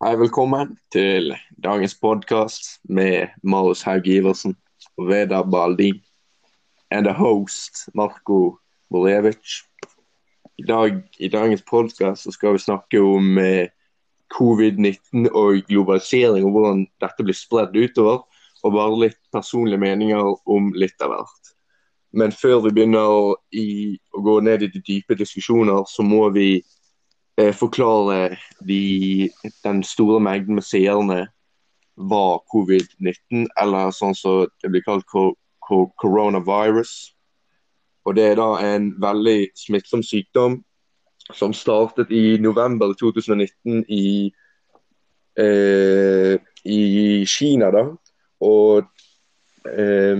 Hei, velkommen til dagens podkast med Marius Haug Iversen og Vedar Baldin. And the host Marko Borevic. I, dag, I dagens podkast skal vi snakke om eh, covid-19 og globalisering, og hvordan dette blir spredd utover. Og bare litt personlige meninger om litt av hvert. Men før vi begynner i, å gå ned i de dype diskusjoner, så må vi forklare de, den store mengden med seerne hva covid-19, eller sånn som det blir kalt coronavirus. Og Det er da en veldig smittsom sykdom som startet i november 2019 i, eh, i Kina. da. Og, eh,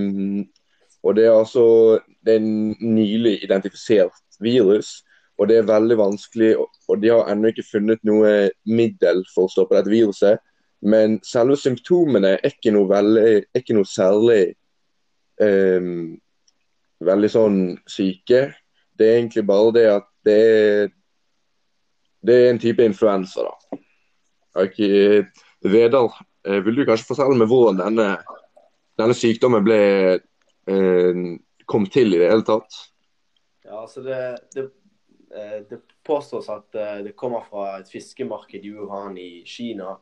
og det er altså det er en nylig identifisert virus og det er veldig vanskelig, og de har ennå ikke funnet noe middel for å stoppe dette viruset. Men selve symptomene er ikke noe, veldig, ikke noe særlig um, veldig sånn syke. Det er egentlig bare det at det er, det er en type influensa, da. Okay. Vedal, eh, vil du kanskje fortelle meg hvordan denne, denne sykdommen ble eh, kom til i det hele tatt? Ja, altså det, det det påstås at eh, det kommer fra et fiskemarked i Wuhan i Kina,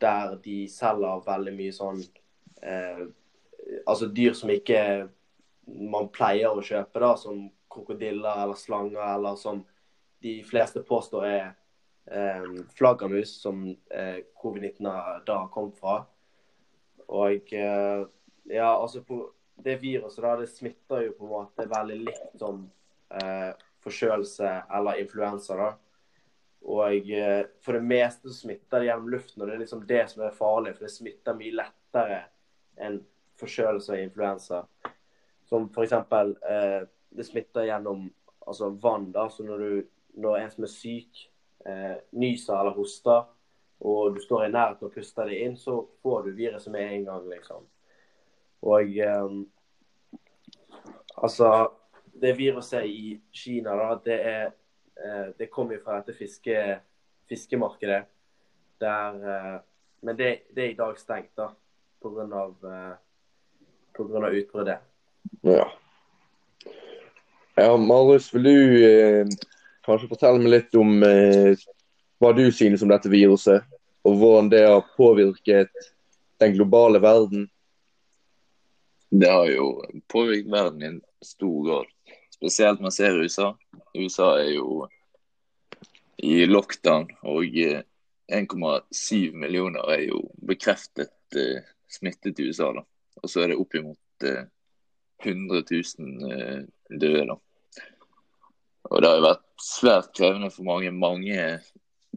der de selger veldig mye sånn eh, Altså dyr som ikke man pleier å kjøpe, da, som krokodiller eller slanger, eller som de fleste påstår er eh, flaggermus, som eh, covid-19 da kom fra. Og eh, ja, altså på det viruset da, det smitter jo på en måte veldig likt som eh, forkjølelse eller influensa. da. Og eh, for det meste smitter det gjennom luften, og det er liksom det som er farlig. For det smitter mye lettere enn forkjølelse og influensa. Som f.eks. Eh, det smitter gjennom altså vann. da, så når, du, når en som er syk, eh, nyser eller hoster, og du står i nærheten og puster det inn, så får du viruset med en gang, liksom. Og eh, altså det viruset i Kina, da, det, er, eh, det kommer fra dette fiske, fiskemarkedet. Der, eh, men det, det, er i dag stengt da, pga. Uh, utbruddet. Ja. ja, Marius, vil du eh, kanskje fortelle meg litt om eh, hva du synes om dette viruset, og hvordan det har påvirket den globale verden? Det har jo påvirket verden i en stor grad. Spesielt man ser USA. USA er jo i lockdown, og 1,7 millioner er jo bekreftet uh, smittet i USA. da. Og så er det oppimot uh, 100 000 uh, døde. da. Og det har jo vært svært krevende for mange. Mange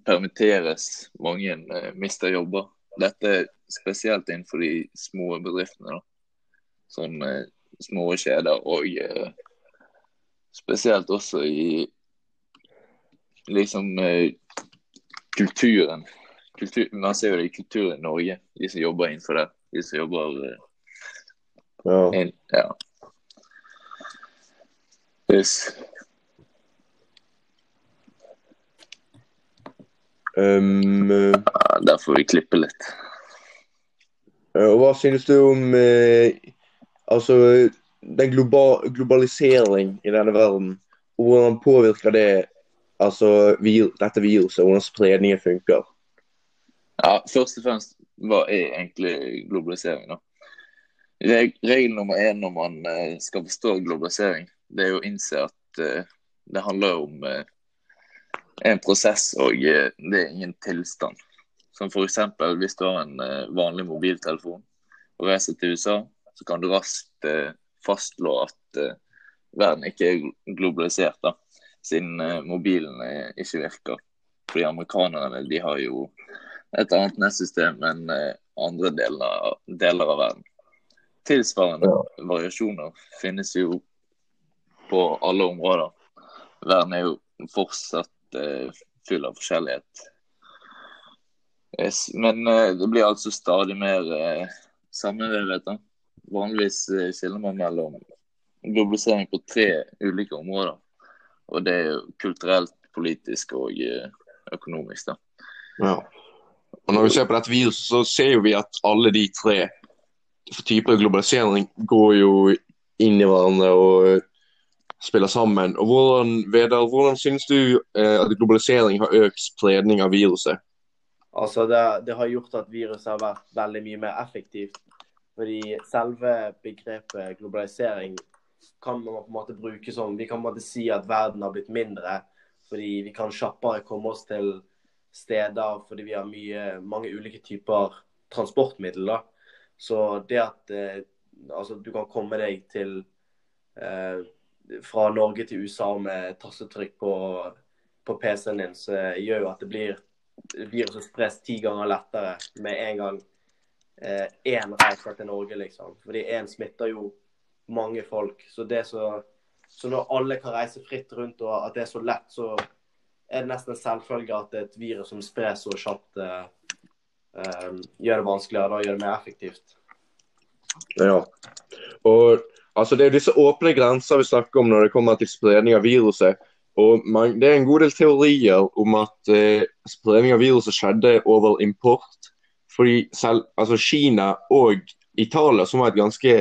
permitteres, mange uh, mister jobber. Dette er spesielt innenfor de små bedriftene. da. Sånn uh, små kjeder og uh, Spesielt også i liksom eh, kulturen. Kultur, man ser jo det i kulturen i Norge, de som jobber innenfor det. De som jobber eh, ja. In, ja. Yes. Um, der får vi klippe litt. Og hva synes du om eh, altså den global, globalisering i denne verden, hvordan påvirker det altså, vir, dette viruset, hvordan spredningen funker? Ja, Først og fremst, hva er egentlig globalisering? da? Regel nummer én når man uh, skal forstå globalisering, det er å innse at uh, det handler om uh, en prosess og det er ingen tilstand. Som f.eks. hvis du har en vanlig mobiltelefon og reiser til USA, så kan du raskt fastslå at uh, verden ikke er globalisert, da, siden uh, mobilen ikke virker. Fordi amerikanerne de har jo et annet nettsystem enn andre deler, deler, av verden. Tilsvarende ja. variasjoner finnes jo på alle områder. Verden er jo fortsatt full av forskjellighet. Yes, men det blir altså stadig mer sammenvevet. Vanligvis eh, skiller man mellom globalisering på tre ulike områder. Og det er jo kulturelt, politisk og eh, økonomisk. da. Ja. Og når vi ser på dette viruset, så ser vi at alle de tre typer globalisering går jo inn i hverandre og spiller sammen. Og hvordan, Vedal, hvordan synes du eh, at globalisering har økt spredning av viruset? Altså det, det, har gjort at viruset har vært veldig mye mer effektivt. Fordi selve begrepet globalisering kan man på en måte bruke som Vi kan på en måte si at verden har blitt mindre fordi vi kan kjappere komme oss til steder fordi vi har mye, mange ulike typer transportmidler. Så det at eh, altså, du kan komme deg til eh, fra Norge til USA med tastetrykk på, på PC-en din, så gjør jo at det blir viruset spres ti ganger lettere med en gang én eh, reiser til Norge, liksom. Fordi én smitter jo mange folk. Så, så, så når alle kan reise fritt rundt og at det er så lett, så er det nesten en selvfølge at et virus som spres så kjapt, eh, eh, gjør det vanskeligere. og gjør det mer effektivt. Ja. Og altså, Det er disse åpne grenser vi snakker om når det kommer til spredning av viruset. Og man, Det er en god del teorier om at eh, spredning av viruset skjedde over import. Fordi selv, altså Kina og Italia, som var et ganske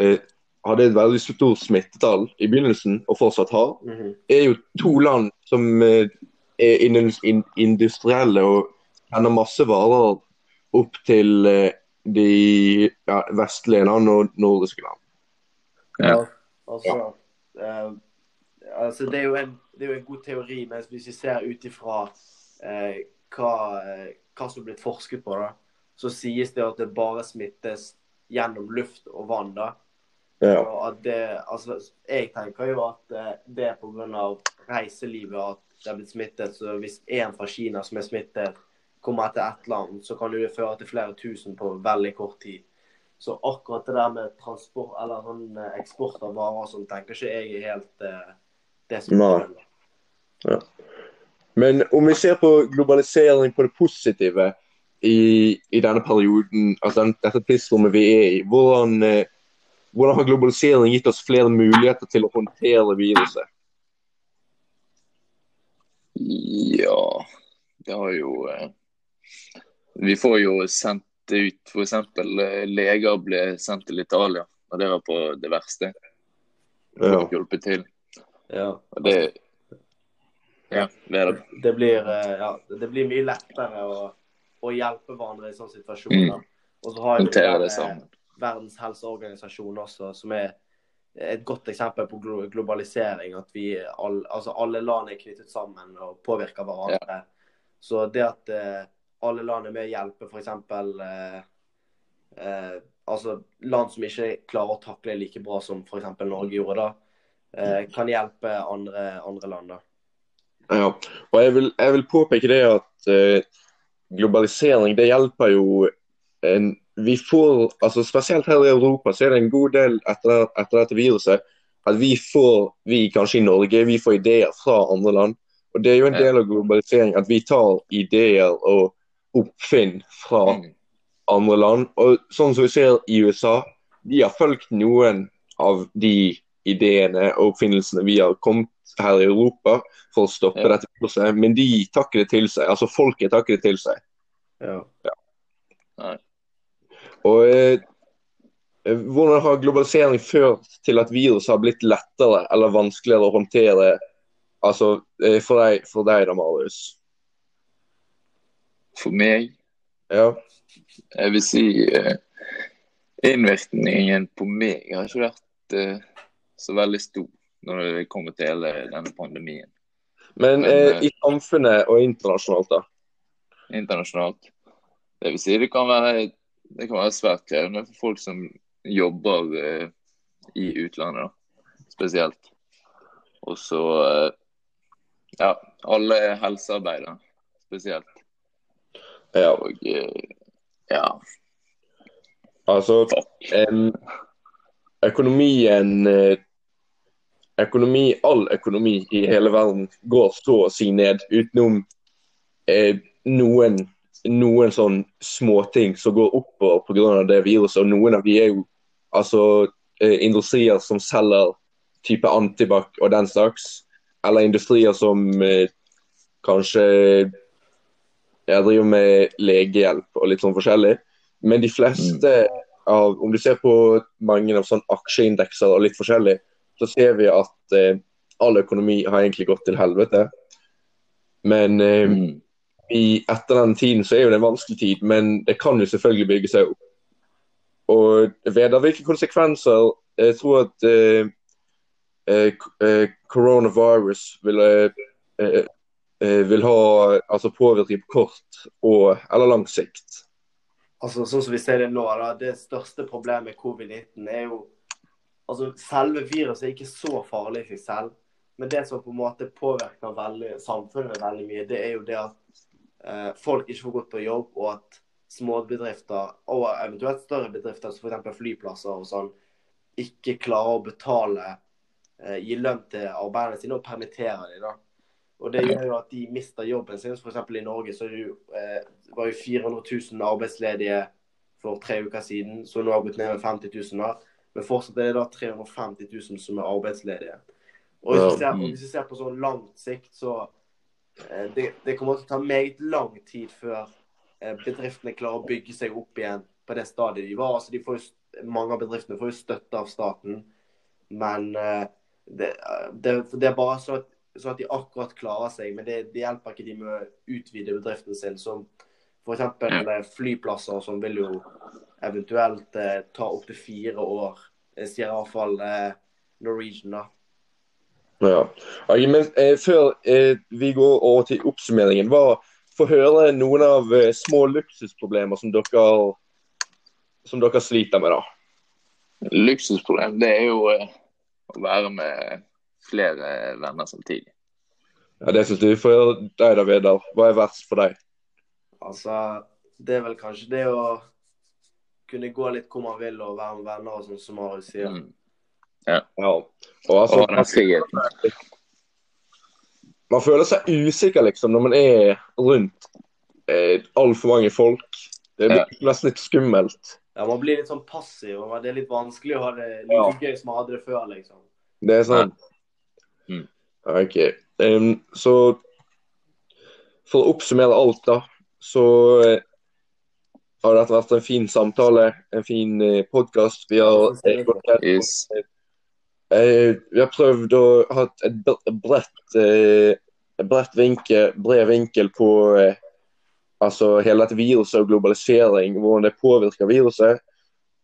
eh, hadde et veldig stort smittetall i begynnelsen, og fortsatt har, mm -hmm. er jo to land som eh, er industrielle og kjenner masse varer opp til eh, de ja, vestlige land og nordiske land. Ja, altså, ja. Uh, altså det, er jo en, det er jo en god teori, men hvis vi ser ut ifra uh, hva, hva som er blitt forsket på, da, så sies det at det bare smittes gjennom luft og vann. da. Ja. Det, altså, jeg tenker jo at eh, det er pga. reiselivet at det er blitt smittet. Så hvis én fra Kina som er smittet, kommer etter ett land, så kan det føre til flere tusen på veldig kort tid. Så akkurat det der med transport eller sånn eh, eksport av varer som tenker ikke jeg er helt eh, det som er ja. Men om vi ser på globalisering på det positive i, i denne perioden, altså dette tidsrommet vi er i, hvordan uh, hvordan har globalisering gitt oss flere muligheter til å håndtere viruset? Ja, det har jo eh, Vi får jo sendt ut f.eks. Eh, leger ble sendt til Italia, og det var på det verste. Ja. å hjelpe til. Ja. Og det Ja, det det. Det blir, eh, ja, det blir mye lettere å, å hjelpe hverandre i sånne situasjoner. Mm. Og så har Håndtere det Verdens helseorganisasjon også, som er et godt eksempel på globalisering. At vi all, altså alle land er knyttet sammen og påvirker hverandre. Ja. Så det at eh, alle land er med å hjelpe f.eks. Eh, eh, altså land som ikke klarer å takle like bra som f.eks. Norge gjorde da, eh, kan hjelpe andre, andre land. da. Ja, og jeg vil, jeg vil påpeke det at eh, globalisering det hjelper jo en vi får, altså Spesielt her i Europa så er det en god del etter, etter dette viruset at vi får, vi kanskje i Norge, vi får ideer fra andre land. Og Det er jo en del av globalisering at vi tar ideer og oppfinn fra mm. andre land. Og sånn som vi ser i USA, de har fulgt noen av de ideene og oppfinnelsene vi har kommet her i Europa for å stoppe ja. dette viruset, men de takker det til seg. Altså folket takker det til seg. Ja. ja. Og eh, Hvordan har globalisering ført til at virus har blitt lettere eller vanskeligere å håndtere altså, eh, for, deg, for deg da, Marius? For meg? Ja. Jeg vil si eh, innvirkningen på meg har ikke vært eh, så veldig stor når det kommer til hele denne pandemien. Men, Men eh, i samfunnet og internasjonalt, da? Internasjonalt. Det vil si det kan være det kan være svært krevende for folk som jobber eh, i utlandet, da, spesielt. Og så eh, ja, alle helsearbeidere spesielt. Ja. Og eh, ja. Altså en, økonomien eh, økonomi, All økonomi i hele verden går så å si ned, utenom eh, noen noen sånn småting som går oppover pga. det viruset. Og noen av de er jo altså eh, industrier som selger type antibac og den slags. Eller industrier som eh, kanskje Jeg driver med legehjelp og litt sånn forskjellig. Men de fleste av Om du ser på mange av sånn aksjeindekser og litt forskjellig, så ser vi at eh, all økonomi har egentlig gått til helvete. Men eh, Mm. i, etter den tiden så er jo det en vanskelig tid, men det kan jo selvfølgelig bygge seg opp. Og Vedar, hvilke konsekvenser jeg tror at eh, eh, eh, coronavirus vil, eh, vil ha altså påvirkning på kort og eller lang sikt? Altså, sånn som vi ser det nå, da, det største problemet med covid-19 er jo altså Selve viruset er ikke så farlig i seg selv, men det som på en måte påvirker veldig, samfunnet veldig mye, det er jo det at eh, folk ikke får gått på jobb, og at småbedrifter og eventuelt større bedrifter, som f.eks. flyplasser og sånn, ikke klarer å betale, eh, gi lønn til arbeiderne sine og permittere dem. da. Og Det gjør jo at de mister jobben sin. Eksempel I Norge så det jo, eh, var jo 400 000 arbeidsledige for tre uker siden, så nå har gått ned med 50 000. da. Men fortsatt er det da 350 000 som er arbeidsledige. Og hvis vi ser, hvis vi ser på sånn langt sikt, så eh, det, det kommer til å ta meget lang tid før eh, bedriftene klarer å bygge seg opp igjen på det stadiet de var. Altså, de får jo, mange av bedriftene får jo støtte av staten, men eh, det, det, det er bare så at, så at de akkurat klarer seg. Men det, det hjelper ikke de med å utvide bedriften sin. Som f.eks. Eh, flyplasser som vil jo eventuelt eh, ta opptil fire år. Det sier iallfall eh, Norwegian, da. Ja. Men eh, Før eh, vi går over til oppsummeringen, hva få høre noen av eh, små luksusproblemer som dere, som dere sliter med, da. Luksusproblem, det er jo eh, å være med flere venner samtidig. Ja, Det syns du. For deg da, Vedar. Hva er verst for deg? Altså, det er vel kanskje det å kunne gå litt hvor man vil og være med venner og sånn, som Marius sier. Mm. Ja. Og altså, Og den friheten. man føler seg usikker liksom når man er rundt eh, altfor mange folk. Det blir nesten litt skummelt. Ja, Man blir litt sånn passiv, og det er litt vanskelig å ha det like Ja. gøy som man hadde det før, liksom. Det er sant. Mm. OK. Um, så for å oppsummere alt, da, så eh, har dette vært en fin samtale, en fin eh, podkast. Vi har eh, Yes. Eh, vi har prøvd å ha et bredt, bredt vinkel, bred vinkel på altså hele dette viruset og globalisering, hvordan det påvirker viruset.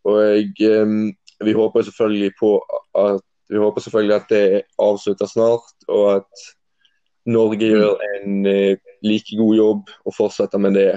Og vi håper selvfølgelig på at vi håper selvfølgelig at det avslutter snart, og at Norge gjør en like god jobb og fortsette med det.